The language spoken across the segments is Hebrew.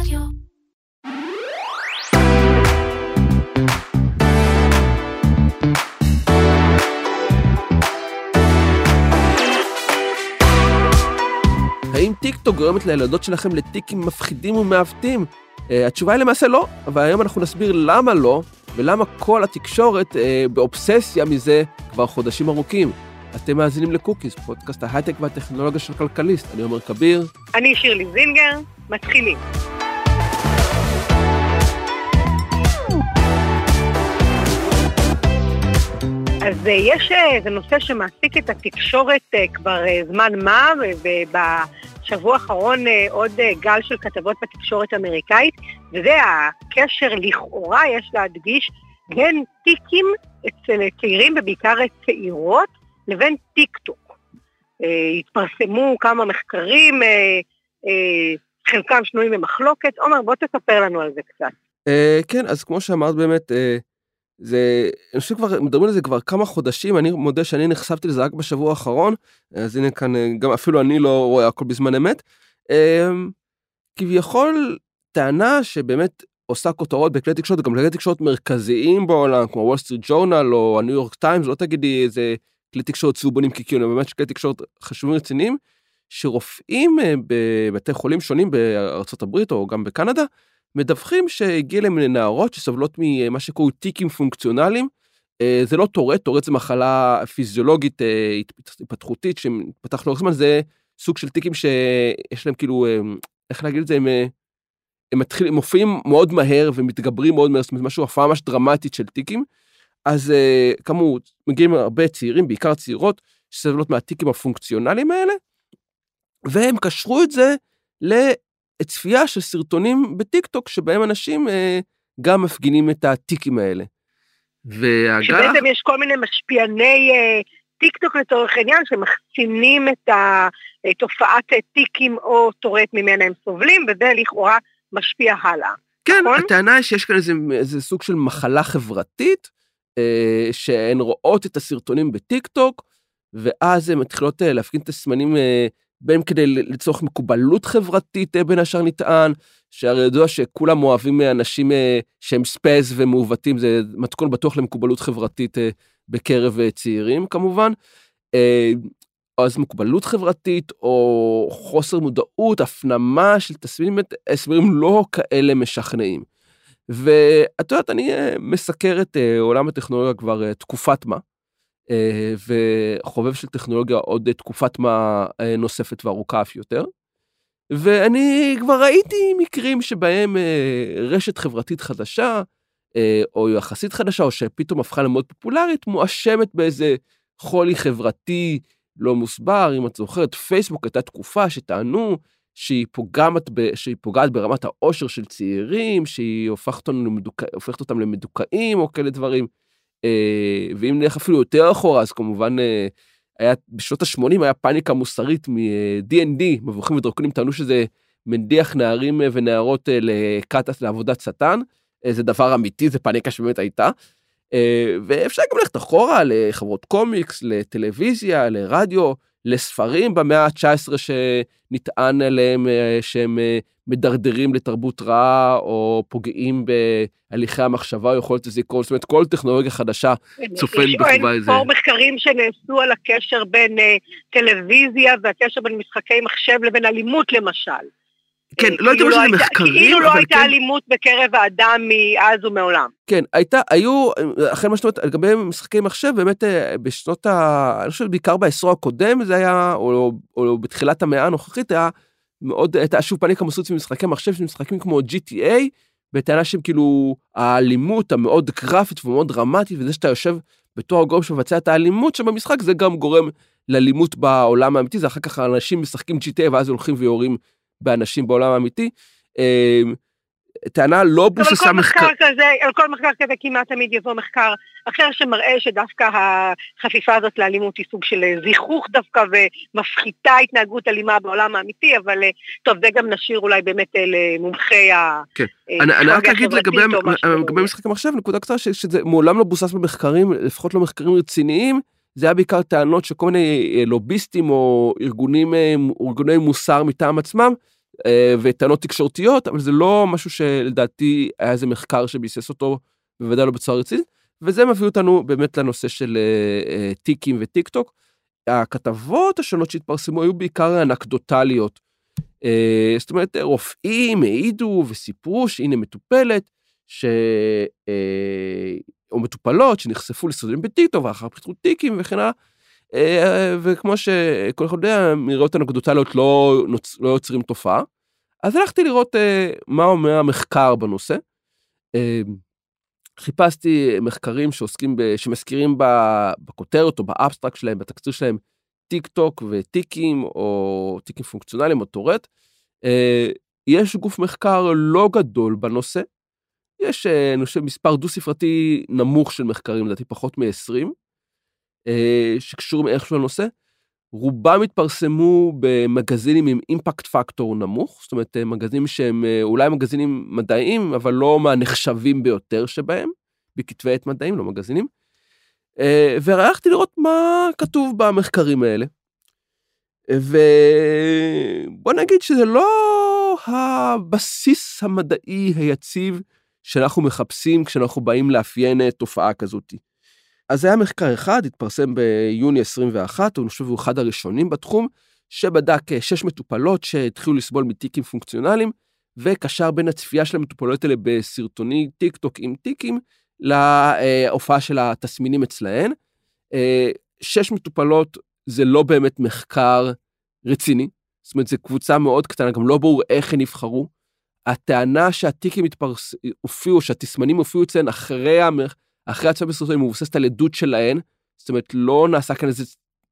רדיו. האם טיקטוק גורמת לילדות שלכם לטיקים מפחידים ומעוותים? אה, התשובה היא למעשה לא, אבל היום אנחנו נסביר למה לא, ולמה כל התקשורת אה, באובססיה מזה כבר חודשים ארוכים. אתם מאזינים לקוקיס, פודקאסט ההייטק והטכנולוגיה של כלכליסט. אני עומר כביר. אני שירלי זינגר, מתחילים. אז אה, יש איזה נושא שמעסיק את התקשורת אה, כבר אה, זמן מה, ובשבוע האחרון עוד גל של כתבות בתקשורת האמריקאית, וזה הקשר לכאורה, יש להדגיש, בין טיקים אצל צעירים, ובעיקר צעירות, לבין טיק טוק. התפרסמו כמה מחקרים, חלקם שנויים במחלוקת. עומר, בוא תספר לנו על זה קצת. כן, אז כמו שאמרת באמת, זה, אני חושב שכבר מדברים על זה כבר כמה חודשים, אני מודה שאני נחשפתי לזה רק בשבוע האחרון, אז הנה כאן, אה, גם אפילו אני לא רואה הכל בזמן אמת. אמ, כביכול טענה שבאמת עושה כותרות בכלי תקשורת, גם בכלי תקשורת מרכזיים בעולם, כמו וול סטריט ג'ורנל או הניו יורק טיימס, לא תגידי איזה כלי תקשורת צהובונים קיקיון, באמת כלי תקשורת חשובים רציניים, שרופאים אה, בבתי חולים שונים בארצות הברית או גם בקנדה, מדווחים שהגיע להם לנערות שסובלות ממה שקוראים טיקים פונקציונליים. אה, זה לא טורט, טורט זה מחלה פיזיולוגית אה, התפתחותית שמתפתח לאורך זמן, זה סוג של טיקים שיש להם כאילו, אה, איך להגיד את זה, הם, הם מתחילים, מופיעים מאוד מהר ומתגברים מאוד מהר, זאת אומרת משהו, הפרעה ממש דרמטית של טיקים. אז כאמור, מגיעים הרבה צעירים, בעיקר צעירות, שסובלות מהטיקים הפונקציונליים האלה, והם קשרו את זה צפייה של סרטונים בטיק טוק שבהם אנשים אה, גם מפגינים את הטיקים האלה. והגל... שבעצם יש כל מיני משפיעני אה, טיק טוק לצורך העניין שמחצינים את תופעת אה, טיקים או טורט ממנה הם סובלים, וזה לכאורה משפיע הלאה. כן, נכון? הטענה היא שיש כאן איזה, איזה סוג של מחלה חברתית, אה, שהן רואות את הסרטונים בטיק טוק, ואז הן מתחילות אה, להפגין את הסימנים אה, בין כדי לצורך מקובלות חברתית אה, בין השאר נטען, שהרי ידוע שכולם אוהבים אנשים אה, שהם ספסטיים ומעוותים, זה מתכון בטוח למקובלות חברתית אה, בקרב צעירים כמובן. אז מקובלות חברתית או חוסר מודעות, הפנמה של תסמינים, הסברים לא כאלה משכנעים. ואת יודעת, אני מסקר את עולם הטכנולוגיה כבר תקופת מה. אה, וחובב של טכנולוגיה עוד תקופת מה אה, נוספת וארוכה אף יותר. ואני כבר ראיתי מקרים שבהם אה, רשת חברתית חדשה, או יחסית חדשה, או שפתאום הפכה למאוד פופולרית, מואשמת באיזה חולי חברתי לא מוסבר. אם את זוכרת, פייסבוק הייתה תקופה שטענו שהיא פוגעת, שהיא פוגעת ברמת העושר של צעירים, שהיא הופכת למדוכ... הופכת אותם למדוכאים או כאלה דברים. אה, ואם נלך אפילו יותר אחורה, אז כמובן אה, היה, בשנות ה-80 היה פאניקה מוסרית מ-D&D, מבוכים ודרקונים טענו שזה מדיח נערים אה, ונערות לקטאס לעבודת שטן. זה דבר אמיתי, זה פאניקה שבאמת הייתה. ואפשר גם ללכת אחורה לחברות קומיקס, לטלוויזיה, לרדיו, לספרים במאה ה-19 שנטען עליהם שהם מדרדרים לתרבות רעה או פוגעים בהליכי המחשבה או יכולת לזה לקרות, זאת אומרת כל טכנולוגיה חדשה צופן בחובה איזה. יש פה מחקרים שנעשו על הקשר בין uh, טלוויזיה והקשר בין משחקי מחשב לבין אלימות למשל. כן, לא הייתי אומר שזה מחקרים, כאילו לא הייתה כן... אלימות בקרב האדם מאז ומעולם. כן, הייתה, היו, אחרי מה שאת אומרת, לגבי משחקי מחשב, באמת אה, בשנות ה... אני חושב בעיקר בעשור הקודם זה היה, או בתחילת המאה הנוכחית, היה מאוד, הייתה שוב פאניקה מסוץ ממשחקי מחשב, משחקים כמו GTA, בטענה שהם כאילו, האלימות המאוד גרפית ומאוד דרמטית, וזה שאתה יושב בתור הגורם שמבצע את האלימות שבמשחק, זה גם גורם לאלימות בעולם האמיתי, זה אחר כך אנשים משחקים GTA ואז הולכים ויורים באנשים בעולם האמיתי. טענה לא בוססה מחקר... כזה, על כל מחקר כזה כמעט תמיד יבוא מחקר אחר שמראה שדווקא החפיפה הזאת לאלימות היא סוג של זיכוך דווקא ומפחיתה התנהגות אלימה בעולם האמיתי, אבל אה, טוב, זה גם נשאיר אולי באמת אה, למומחי ה... כן, אה, אני רק אגיד לגבי משחקים עכשיו, נקודה קצרה, שזה מעולם לא בוסס במחקרים, לפחות לא מחקרים רציניים, זה היה בעיקר טענות שכל מיני לוביסטים או ארגונים, ארגוני מוסר מטעם עצמם, אה, וטענות תקשורתיות, אבל זה לא משהו שלדעתי היה איזה מחקר שביסס אותו, בוודאי לא בצורה רצינית, וזה מביא אותנו באמת לנושא של אה, אה, טיקים וטיק טוק. הכתבות השונות שהתפרסמו היו בעיקר אנקדוטליות. זאת אומרת, רופאים העידו וסיפרו שהנה מטופלת, ש... או מטופלות שנחשפו לסרטונים בטיקטוק ואחר פתחו טיקים וכן הלאה. וכמו שכל אחד יודע, מראיות אנקדוטליות לא, לא יוצרים תופעה. אז הלכתי לראות מה אומר המחקר בנושא. חיפשתי מחקרים שעוסקים, ב, שמזכירים בכותרת או באבסטרקט שלהם, בתקציר שלהם, טיק טוק וטיקים או טיקים פונקציונליים או טורט. יש גוף מחקר לא גדול בנושא. יש, אני חושב, מספר דו ספרתי נמוך של מחקרים, לדעתי פחות מ-20, שקשורים איכשהו לנושא. רובם התפרסמו במגזינים עם אימפקט פקטור נמוך, זאת אומרת מגזינים שהם אולי מגזינים מדעיים, אבל לא מהנחשבים ביותר שבהם, בכתבי עת מדעיים, לא מגזינים. והלכתי לראות מה כתוב במחקרים האלה. ובוא נגיד שזה לא הבסיס המדעי היציב שאנחנו מחפשים כשאנחנו באים לאפיין תופעה כזאת. אז היה מחקר אחד, התפרסם ביוני 21, אני חושב הוא אחד הראשונים בתחום, שבדק אה, שש מטופלות שהתחילו לסבול מטיקים פונקציונליים, וקשר בין הצפייה של המטופלות האלה בסרטוני טיק טוק עם טיקים, להופעה של התסמינים אצלהן. אה, שש מטופלות זה לא באמת מחקר רציני, זאת אומרת, זו קבוצה מאוד קטנה, גם לא ברור איך הן נבחרו. הטענה שהטיקים התפרס... הופיעו, שהתסמנים הופיעו אצלן אחרי המחקר, אחרי הצפייה בסרטונים מבוססת על עדות שלהן, זאת אומרת, לא נעשה כאן איזה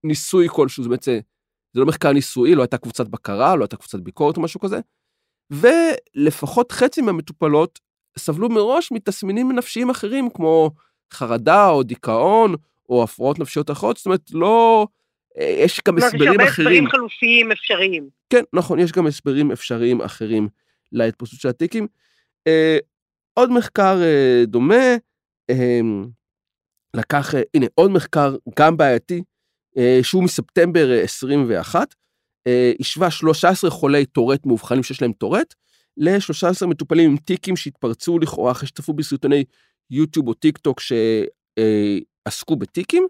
ניסוי כלשהו, זאת אומרת, זה, זה לא מחקר ניסויי, לא הייתה קבוצת בקרה, לא הייתה קבוצת ביקורת או משהו כזה, ולפחות חצי מהמטופלות סבלו מראש מתסמינים נפשיים אחרים, כמו חרדה או דיכאון, או הפרעות נפשיות אחרות, זאת אומרת, לא... יש גם הסברים אחרים. יש הרבה הסברים חלופיים אפשריים. כן, נכון, יש גם הסברים אפשריים אחרים להתפרסות של הטיקים. אה, עוד מחקר אה, דומה, לקח, אה, הנה עוד מחקר גם בעייתי, אה, שהוא מספטמבר 21, אה, השווה 13 חולי טורט מאובחנים שיש להם טורט, ל-13 מטופלים עם טיקים שהתפרצו לכאורה אחרי שצפו בסרטוני יוטיוב או טיק טוק שעסקו בטיקים,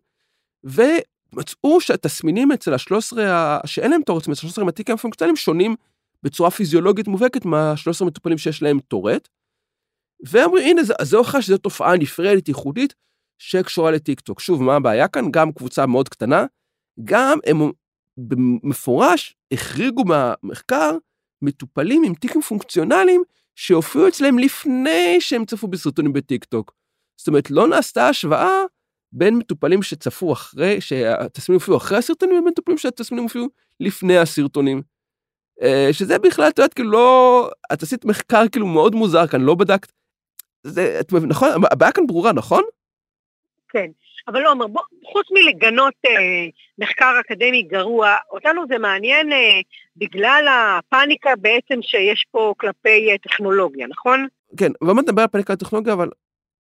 ומצאו שהתסמינים אצל ה-13 שאין להם טורט, אצל ה-13 עם הטיקים הפונקציונליים שונים בצורה פיזיולוגית מובהקת מה-13 מטופלים שיש להם טורט. ואומרים, הנה, זה הוכחה שזו תופעה נפרדת, ייחודית, שקשורה לטיקטוק. שוב, מה הבעיה כאן? גם קבוצה מאוד קטנה, גם הם במפורש החריגו מהמחקר מטופלים עם טיקים פונקציונליים שהופיעו אצלם לפני שהם צפו בסרטונים בטיקטוק. זאת אומרת, לא נעשתה השוואה בין מטופלים שצפו אחרי, שהתסמינים הופיעו אחרי הסרטונים, ובין מטופלים שהתסמינים הופיעו לפני הסרטונים. אה, שזה בכלל, את יודעת, כאילו לא, את עשית מחקר כאילו מאוד מוזר כאן, לא בדקת זה, את מבין, נכון? הבעיה כאן ברורה, נכון? כן, אבל לא, אומר, בוא, חוץ מלגנות אה, מחקר אקדמי גרוע, אותנו זה מעניין אה, בגלל הפאניקה בעצם שיש פה כלפי אה, טכנולוגיה, נכון? כן, ומה נדבר על פאניקה טכנולוגיה, אבל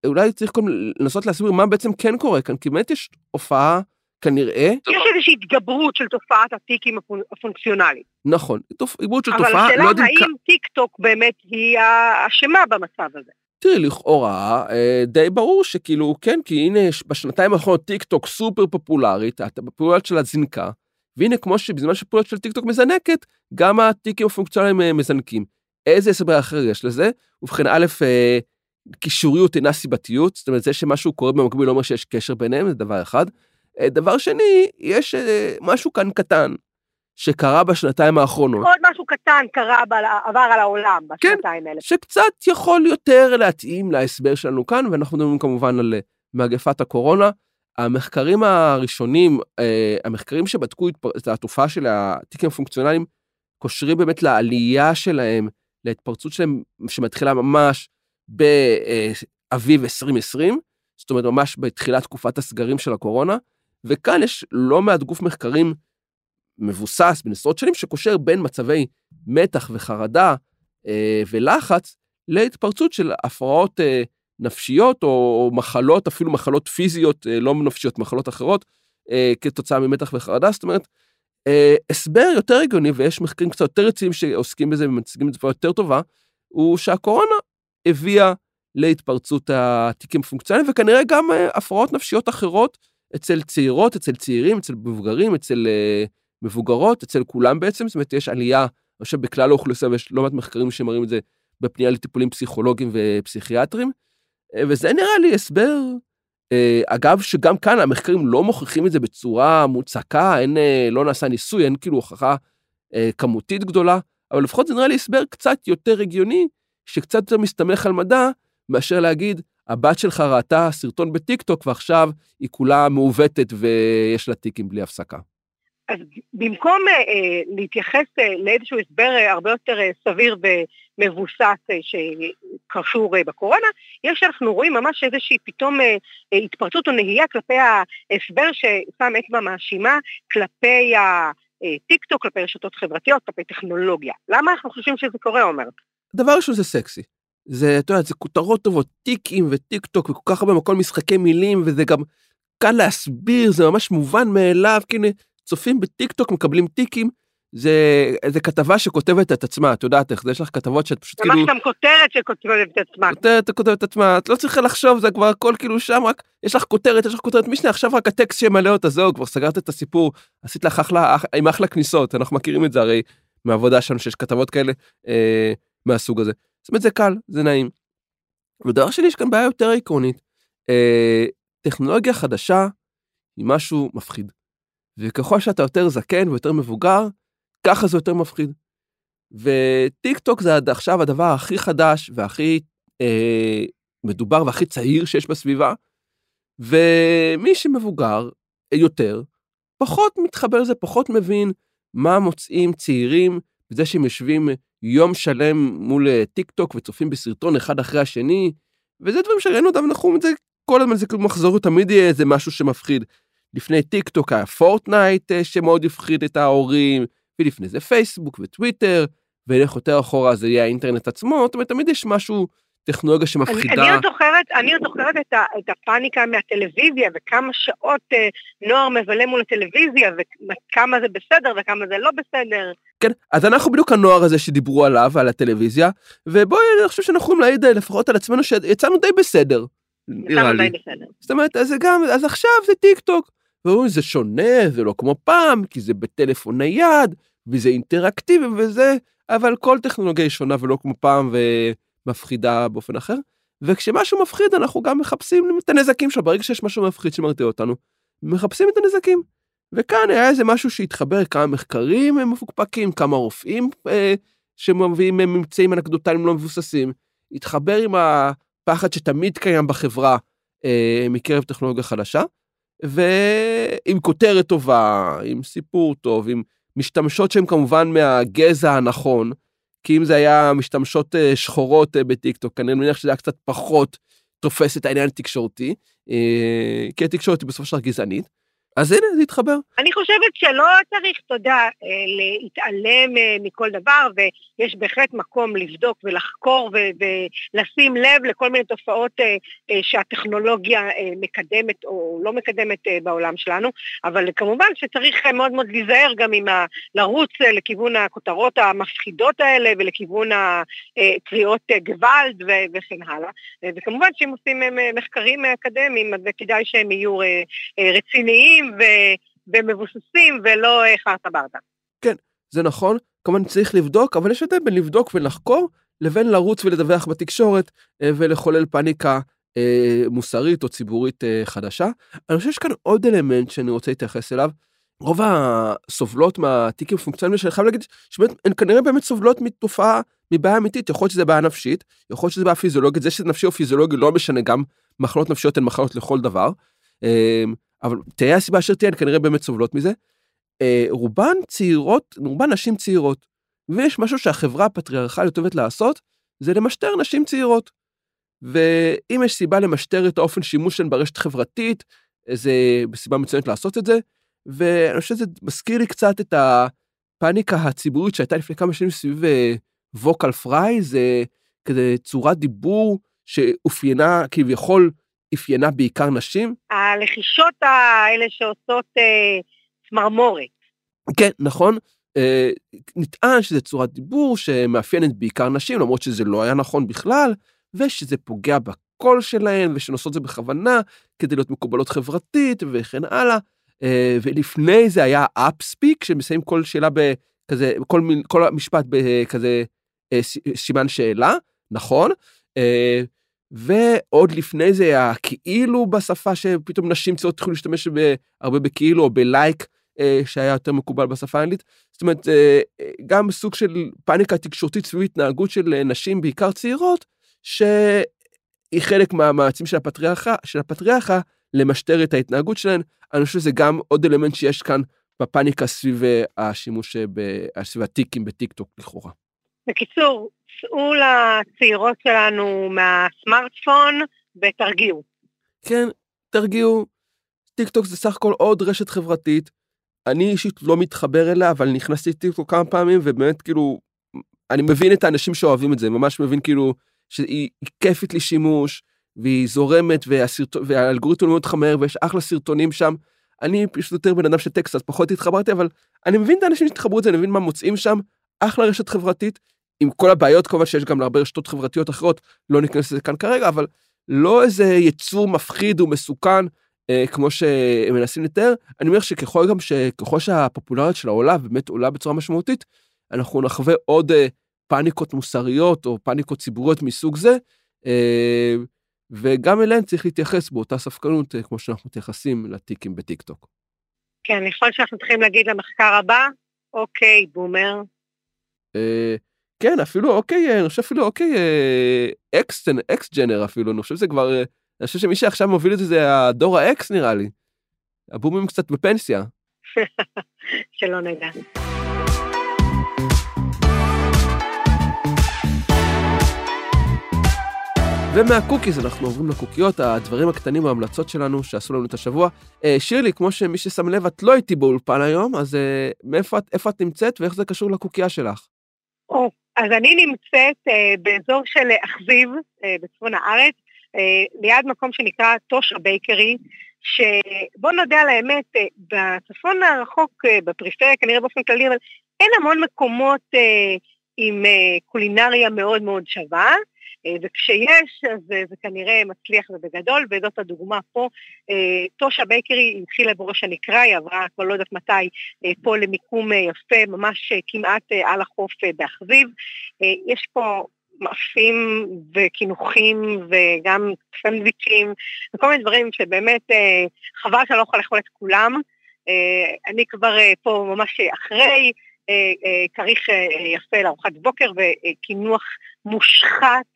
אולי צריך קודם לנסות להסביר מה בעצם כן קורה כאן, כי באמת יש הופעה כנראה... יש איזושהי התגברות של תופעת הטיקים הפונקציונליים. נכון, התגברות של תופעה, לא יודעים... אבל השאלה האם טיק טוק באמת היא האשמה במצב הזה. תראי, לכאורה אה, די ברור שכאילו, כן, כי הנה בשנתיים האחרונות טיק טוק סופר פופולרית, הפופולריות שלה זינקה, והנה כמו שבזמן שהפופולריות של טיק טוק מזנקת, גם הטיקים הפונקציונליים אה, מזנקים. איזה הסבר אחר יש לזה? ובכן, א', אה, קישוריות אינה סיבתיות, זאת אומרת, זה שמשהו קורה במקביל לא אומר שיש קשר ביניהם, זה דבר אחד. דבר שני, יש משהו כאן קטן, שקרה בשנתיים האחרונות. עוד משהו קטן קרה, עבר על העולם בשנתיים כן, האלה. שקצת יכול יותר להתאים להסבר שלנו כאן, ואנחנו מדברים כמובן על אה, מגפת הקורונה. המחקרים הראשונים, אה, המחקרים שבדקו את התופעה של התיקים הפונקציונליים, קושרים באמת לעלייה שלהם, להתפרצות שלהם שמתחילה ממש באביב 2020, זאת אומרת ממש בתחילת תקופת הסגרים של הקורונה, וכאן יש לא מעט גוף מחקרים מבוסס בין עשרות שנים שקושר בין מצבי מתח וחרדה אה, ולחץ להתפרצות של הפרעות אה, נפשיות או, או מחלות, אפילו מחלות פיזיות, אה, לא נפשיות, מחלות אחרות, אה, כתוצאה ממתח וחרדה. זאת אומרת, אה, הסבר יותר הגיוני, ויש מחקרים קצת יותר רציניים שעוסקים בזה ומציגים את זה יותר טובה, הוא שהקורונה הביאה להתפרצות התיקים הפונקציונליים, וכנראה גם אה, הפרעות נפשיות אחרות אצל צעירות, אצל צעירים, אצל מבוגרים, אצל אה, מבוגרות, אצל כולם בעצם, זאת אומרת, יש עלייה, אני חושב, בכלל האוכלוסייה, ויש לא מעט מחקרים שמראים את זה בפנייה לטיפולים פסיכולוגיים ופסיכיאטריים, אה, וזה נראה לי הסבר, אה, אגב, שגם כאן המחקרים לא מוכיחים את זה בצורה מוצקה, אין, אה, לא נעשה ניסוי, אין כאילו הוכחה אה, כמותית גדולה, אבל לפחות זה נראה לי הסבר קצת יותר הגיוני, שקצת יותר מסתמך על מדע, מאשר להגיד, הבת שלך ראתה סרטון בטיקטוק ועכשיו היא כולה מעוותת ויש לה טיקים בלי הפסקה. אז במקום אה, להתייחס אה, לאיזשהו הסבר אה, הרבה יותר אה, סביר ומבוסס אה, שקשור אה, בקורונה, יש שאנחנו רואים ממש איזושהי פתאום אה, אה, התפרצות או נהייה כלפי ההסבר ששם אצבע מאשימה כלפי הטיקטוק, כלפי רשתות חברתיות, כלפי טכנולוגיה. למה אנחנו חושבים שזה קורה, עומר? דבר ראשון זה סקסי. זה, אתה יודע, זה כותרות טובות, טיקים וטיק טוק וכל כך הרבה מקום משחקי מילים, וזה גם קל להסביר, זה ממש מובן מאליו, הנה, צופים בטיק טוק, מקבלים טיקים, זה, זה כתבה שכותבת את עצמה, את יודעת איך, זה יש לך כתבות שאת פשוט כאילו... ממש גם כותרת שכותבת את עצמה. כותרת שכותבת את עצמה, את לא צריכה לחשוב, זה כבר הכל כאילו שם, רק יש לך כותרת, יש לך כותרת משנה, עכשיו רק הטקסט שימלא אותה, זהו, כבר סגרת את הסיפור, עשית לך אחלה, עם אחלה כניסות, אנחנו מכירים את זה הרי מהעבודה שלנו, שיש כתבות כאלה אה, מהסוג הזה. זאת אומרת, זה קל, זה נעים. ודבר שני, יש כאן בעיה יותר עקרונית. אה, טכנולוגיה חדשה היא משהו מפחיד. וככל שאתה יותר זקן ויותר מבוגר, ככה זה יותר מפחיד. וטיק טוק זה עד עכשיו הדבר הכי חדש והכי אה, מדובר והכי צעיר שיש בסביבה, ומי שמבוגר יותר, פחות מתחבר לזה, פחות מבין מה מוצאים צעירים בזה שהם יושבים יום שלם מול אה, טיק טוק וצופים בסרטון אחד אחרי השני, וזה דברים שראינו אותם, אנחנו את זה כל הזמן, זה כאילו מחזור, תמיד יהיה איזה משהו שמפחיד. לפני טיק טוק היה פורטנייט אה, שמאוד הפחיד את ההורים, ולפני זה פייסבוק וטוויטר, ולך יותר אחורה זה יהיה האינטרנט עצמו, זאת אומרת, תמיד יש משהו, טכנולוגיה שמפחידה. אני, עוד זוכרת, אני עוד זוכרת את, ה, את הפאניקה מהטלוויזיה, וכמה שעות אה, נוער מבלה מול הטלוויזיה, וכמה זה בסדר וכמה זה לא בסדר. כן, אז אנחנו בדיוק הנוער הזה שדיברו עליו, על הטלוויזיה, ובואי, אני חושב שאנחנו יכולים להעיד לפחות על עצמנו שיצאנו די בסדר. נראה לי. די בסדר. זאת אומרת, אז גם, אז עכשיו זה טיק טוק. ואומרים, זה שונה, זה לא כמו פעם, כי זה בטלפון נייד, וזה אינטראקטיבי וזה, אבל כל טכנולוגיה היא שונה ולא כמו פעם ומפחידה באופן אחר. וכשמשהו מפחיד, אנחנו גם מחפשים את הנזקים שלו, ברגע שיש משהו מפחיד שמרתיע אותנו, מחפשים את הנזקים. וכאן היה איזה משהו שהתחבר, כמה מחקרים מפוקפקים, כמה רופאים אה, שמביאים ממצאים אנקדוטליים לא מבוססים, התחבר עם הפחד שתמיד קיים בחברה אה, מקרב טכנולוגיה חדשה, ועם כותרת טובה, עם סיפור טוב, עם משתמשות שהן כמובן מהגזע הנכון, כי אם זה היה משתמשות אה, שחורות אה, בטיקטוק, אני מניח שזה היה קצת פחות תופס את העניין התקשורתי, אה, כי התקשורת היא בסופו של דבר גזענית. אז הנה, זה התחבר. אני חושבת שלא צריך, יודע, אה, להתעלם אה, מכל דבר, ויש בהחלט מקום לבדוק ולחקור ולשים לב לכל מיני תופעות אה, שהטכנולוגיה מקדמת או לא מקדמת בעולם שלנו, אבל כמובן שצריך מאוד מאוד להיזהר גם עם ה... לרוץ לכיוון הכותרות המפחידות האלה ולכיוון הקריאות גוואלד וכן הלאה. וכמובן שאם עושים מחקרים אקדמיים, אז כדאי שהם יהיו רציניים. ומבוססים ולא חרטה ברטה. כן, זה נכון, כמובן צריך לבדוק, אבל יש הבדל בין לבדוק ולחקור לבין לרוץ ולדווח בתקשורת אה, ולחולל פאניקה אה, מוסרית או ציבורית אה, חדשה. אני חושב שיש כאן עוד אלמנט שאני רוצה להתייחס אליו. רוב הסובלות מהתיקים הפונקציונליים שאני חייב להגיד שבאמת הן כנראה באמת סובלות מתופעה, מבעיה אמיתית, יכול להיות שזה בעיה נפשית, יכול להיות שזה בעיה פיזיולוגית, זה שזה נפשי או פיזיולוגי לא משנה, גם מחלות נפשיות הן מחלות לכל דבר. אבל תהיה הסיבה אשר תהיה, כנראה באמת סובלות מזה. אה, רובן צעירות, רובן נשים צעירות. ויש משהו שהחברה הפטריארכלית אוהבת לעשות, זה למשטר נשים צעירות. ואם יש סיבה למשטר את האופן שימוש שלהן ברשת חברתית, זה סיבה מצוינת לעשות את זה. ואני חושב שזה מזכיר לי קצת את הפאניקה הציבורית שהייתה לפני כמה שנים סביב ווקל פריי, זה כזה צורת דיבור שאופיינה כביכול אפיינה בעיקר נשים? הלחישות האלה שעושות אה, צמרמורת. כן, נכון. אה, נטען שזה צורת דיבור שמאפיינת בעיקר נשים, למרות שזה לא היה נכון בכלל, ושזה פוגע בקול שלהן, ושהן עושות את זה בכוונה כדי להיות מקובלות חברתית וכן הלאה. אה, ולפני זה היה אפספיק, שמסיים כל שאלה בכזה, כל, כל משפט בכזה אה, סימן שאלה, נכון? ועוד לפני זה היה כאילו בשפה שפתאום נשים צריכות התחילו להשתמש הרבה בכאילו או בלייק אה, שהיה יותר מקובל בשפה האנגלית. זאת אומרת, אה, גם סוג של פאניקה תקשורתית סביב התנהגות של אה, נשים, בעיקר צעירות, שהיא חלק מהמאמצים של הפטריארכה, של הפטריארכה למשטר את ההתנהגות שלהן. אני חושב שזה גם עוד אלמנט שיש כאן בפאניקה סביב השימוש, סביב הטיקים בטיקטוק לכאורה. בקיצור, צאו לצעירות שלנו מהסמארטפון ותרגיעו. כן, תרגיעו. טיקטוק זה סך הכל עוד רשת חברתית אני אישית לא מתחבר אליה, אבל נכנסתי לטיקטוק כמה פעמים, ובאמת כאילו, אני מבין את האנשים שאוהבים את זה, ממש מבין כאילו, שהיא כיפית לשימוש, והיא זורמת, והסרט... והאלגוריתם מאוד חמר, ויש אחלה סרטונים שם. אני פשוט יותר בן אדם של טקסט, אז פחות התחברתי, אבל אני מבין את האנשים שהתחברו את זה, אני מבין מה מוצאים שם. אחלה רשת חברתית, עם כל הבעיות כמובן שיש גם להרבה רשתות חברתיות אחרות, לא ניכנס לזה כאן כרגע, אבל לא איזה יצור מפחיד ומסוכן אה, כמו שמנסים לתאר, אני אומר שככל גם שככל שהפופולריות שלה עולה, באמת עולה בצורה משמעותית, אנחנו נחווה עוד אה, פאניקות מוסריות או פאניקות ציבוריות מסוג זה, אה, וגם אליהן צריך להתייחס באותה ספקנות כמו שאנחנו מתייחסים לטיקים בטיקטוק. כן, יכול שאנחנו צריכים להגיד למחקר הבא, OK, boomer. כן, אפילו אוקיי, אני חושב אפילו OK, X-gener אפילו, אני חושב שזה כבר אני חושב שמי שעכשיו מוביל את זה זה הדור ה X נראה לי. הבומרים קצת בפנסיה. שלא נדע. ומהקוקיז אנחנו עוברים לקוקיות, הדברים הקטנים ההמלצות שלנו שעשו לנו את השבוע. אה, שירלי, כמו שמי ששם לב, את לא איתי באולפן היום, אז אה, מאיפה את, איפה את נמצאת ואיך זה קשור לקוקייה שלך? או, אז אני נמצאת אה, באזור של אכזיב, אה, בצפון הארץ, אה, ליד מקום שנקרא טושה Bakery, שבוא נודה על האמת, אה, בצפון הרחוק, אה, בפריפריה כנראה באופן כללי, אבל אין המון מקומות עם קולינריה מאוד מאוד שווה, וכשיש, אז זה כנראה מצליח ובגדול, וזאת הדוגמה פה. טושה בייקרי התחילה בראש הנקרה, היא עברה כבר לא יודעת מתי, פה למיקום יפה, ממש כמעט על החוף באכזיב. יש פה מאפים וקינוחים וגם סנדוויצ'ים וכל מיני דברים שבאמת אה, חבל שאני לא יכולה לאכול את כולם. אה, אני כבר אה, פה ממש אחרי כריך יפה לארוחת בוקר וקינוח מושחת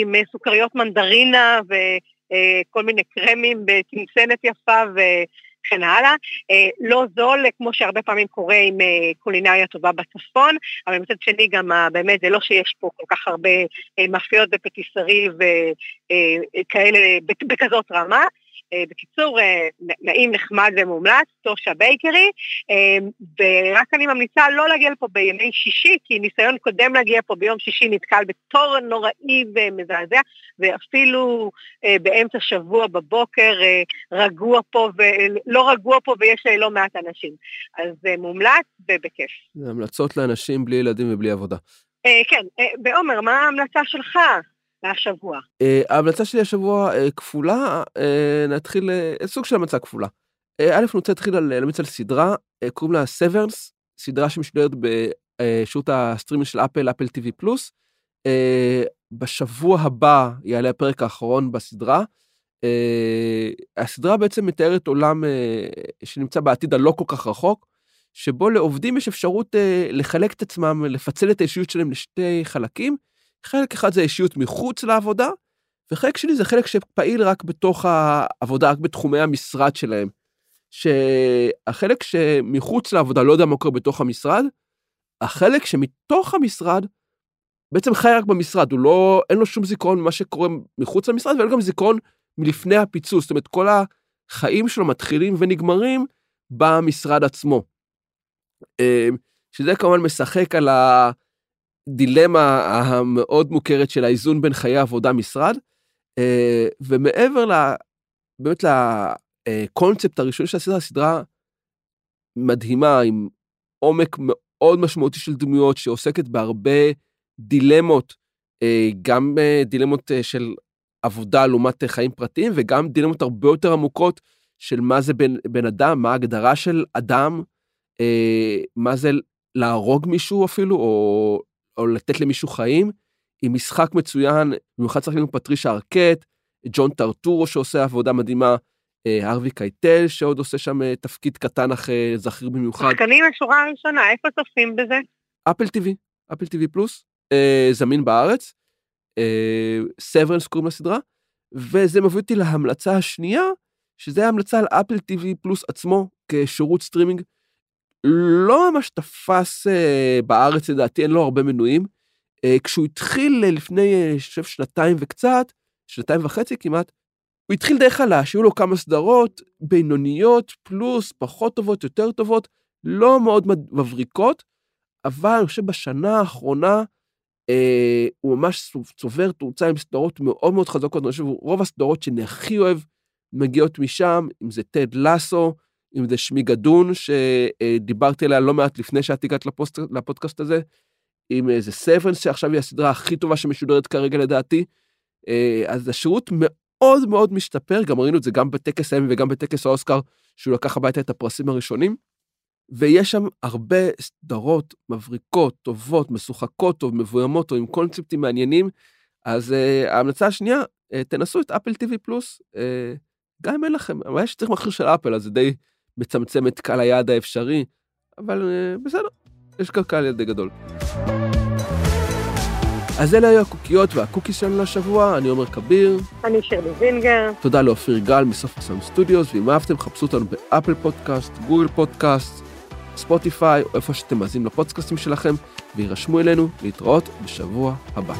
עם סוכריות מנדרינה וכל מיני קרמים בצנצנת יפה וכן הלאה. אה, לא זול, כמו שהרבה פעמים קורה עם אה, קולינריה טובה בצפון, אבל מצד שני גם באמת זה לא שיש פה כל כך הרבה אה, מאפיות ופטיסרי וכאלה בכזאת רמה. אה, בקיצור, אה, נעים, נחמד ומומלץ, טושה בייקרי, אה, ורק אני ממליצה לא להגיע לפה בימי שישי, כי ניסיון קודם להגיע פה ביום שישי נתקל בתור נוראי ומזעזע, ואפילו באמצע שבוע בבוקר רגוע פה, ולא רגוע פה ויש לא מעט אנשים. אז מומלץ ובכיף. זה המלצות לאנשים בלי ילדים ובלי עבודה. כן, בעומר, מה ההמלצה שלך? השבוע? אה, ההמלצה שלי השבוע אה, כפולה, אה, נתחיל, סוג של המלצה כפולה. א', אני רוצה להתחיל להמליץ על סדרה, קוראים לה Severance, סדרה שמשודרת בשירות הסטרימינג של אפל, Apple TV Plus. בשבוע הבא יעלה הפרק האחרון בסדרה. הסדרה בעצם מתארת עולם שנמצא בעתיד הלא כל כך רחוק, שבו לעובדים יש אפשרות לחלק את עצמם, לפצל את האישיות שלהם לשתי חלקים. חלק אחד זה אישיות מחוץ לעבודה, וחלק שני זה חלק שפעיל רק בתוך העבודה, רק בתחומי המשרד שלהם. שהחלק שמחוץ לעבודה לא יודע מה קורה בתוך המשרד, החלק שמתוך המשרד בעצם חי רק במשרד, הוא לא, אין לו שום זיכרון ממה שקורה מחוץ למשרד, ואין לו גם זיכרון מלפני הפיצוץ, זאת אומרת, כל החיים שלו מתחילים ונגמרים במשרד עצמו. אה, שזה כמובן משחק על ה... הדילמה המאוד מוכרת של האיזון בין חיי עבודה משרד, אה, ומעבר ל... באמת לקונספט הראשוני של הסדרה, סדרה מדהימה עם עומק מאוד משמעותי של דמויות, שעוסקת בהרבה דילמות, אה, גם אה, דילמות אה, של עבודה לעומת חיים פרטיים, וגם דילמות הרבה יותר עמוקות של מה זה בן, בן אדם, מה ההגדרה של אדם, מה זה להרוג מישהו אפילו, או, או לתת למישהו חיים, עם משחק מצוין, במיוחד לנו פטרישה ארקט, ג'ון טרטורו שעושה עבודה מדהימה, הרווי קייטל שעוד עושה שם תפקיד קטן אך זכיר במיוחד. שחקנים השורה הראשונה, איפה צופים בזה? אפל טיווי, אפל טיווי פלוס, זמין בארץ. סברנס קוראים לסדרה, וזה מביא אותי להמלצה השנייה, שזה המלצה על Apple TV Plus עצמו כשירות סטרימינג. לא ממש תפס אה, בארץ לדעתי, אין לו הרבה מנויים. אה, כשהוא התחיל אה, לפני, אני אה, חושב, שנתיים וקצת, שנתיים וחצי כמעט, הוא התחיל די חלש, היו לו כמה סדרות בינוניות, פלוס, פחות טובות, יותר טובות, לא מאוד מבריקות, אבל אני חושב בשנה האחרונה אה, הוא ממש צובר תאוצה עם סדרות מאוד מאוד חזקות, אני חושב רוב הסדרות שאני הכי אוהב מגיעות משם, אם זה טד לסו, אם זה שמי גדון, שדיברתי עליה לא מעט לפני שאת הגעת לפודקאסט הזה, אם זה סברנס, שעכשיו היא הסדרה הכי טובה שמשודרת כרגע לדעתי. אה, אז השירות מאוד מאוד משתפר, גם ראינו את זה גם בטקס האמי וגם בטקס האוסקר, שהוא לקח הביתה את הפרסים הראשונים. ויש שם הרבה סדרות מבריקות, טובות, משוחקות טוב, מבוימות או עם קונספטים מעניינים. אז אה, ההמלצה השנייה, אה, תנסו את Apple TV Plus, אה, גם אם אין לכם, אבל יש צריך מכשיר של אפל, אז זה די מצמצם את קהל היעד האפשרי, אבל אה, בסדר, יש קהל יעד די גדול. אז אלה היו הקוקיות והקוקיז שלנו לשבוע, אני עומר כביר. אני שירלי זינגר. תודה לאופיר גל מסוף ה Sound Studios, ואם אהבתם, חפשו אותנו ב Apple Podcast, Google Podcast, ספוטיפיי, או איפה שאתם מאזינים לפודקאסטים שלכם, וירשמו אלינו להתראות בשבוע הבא.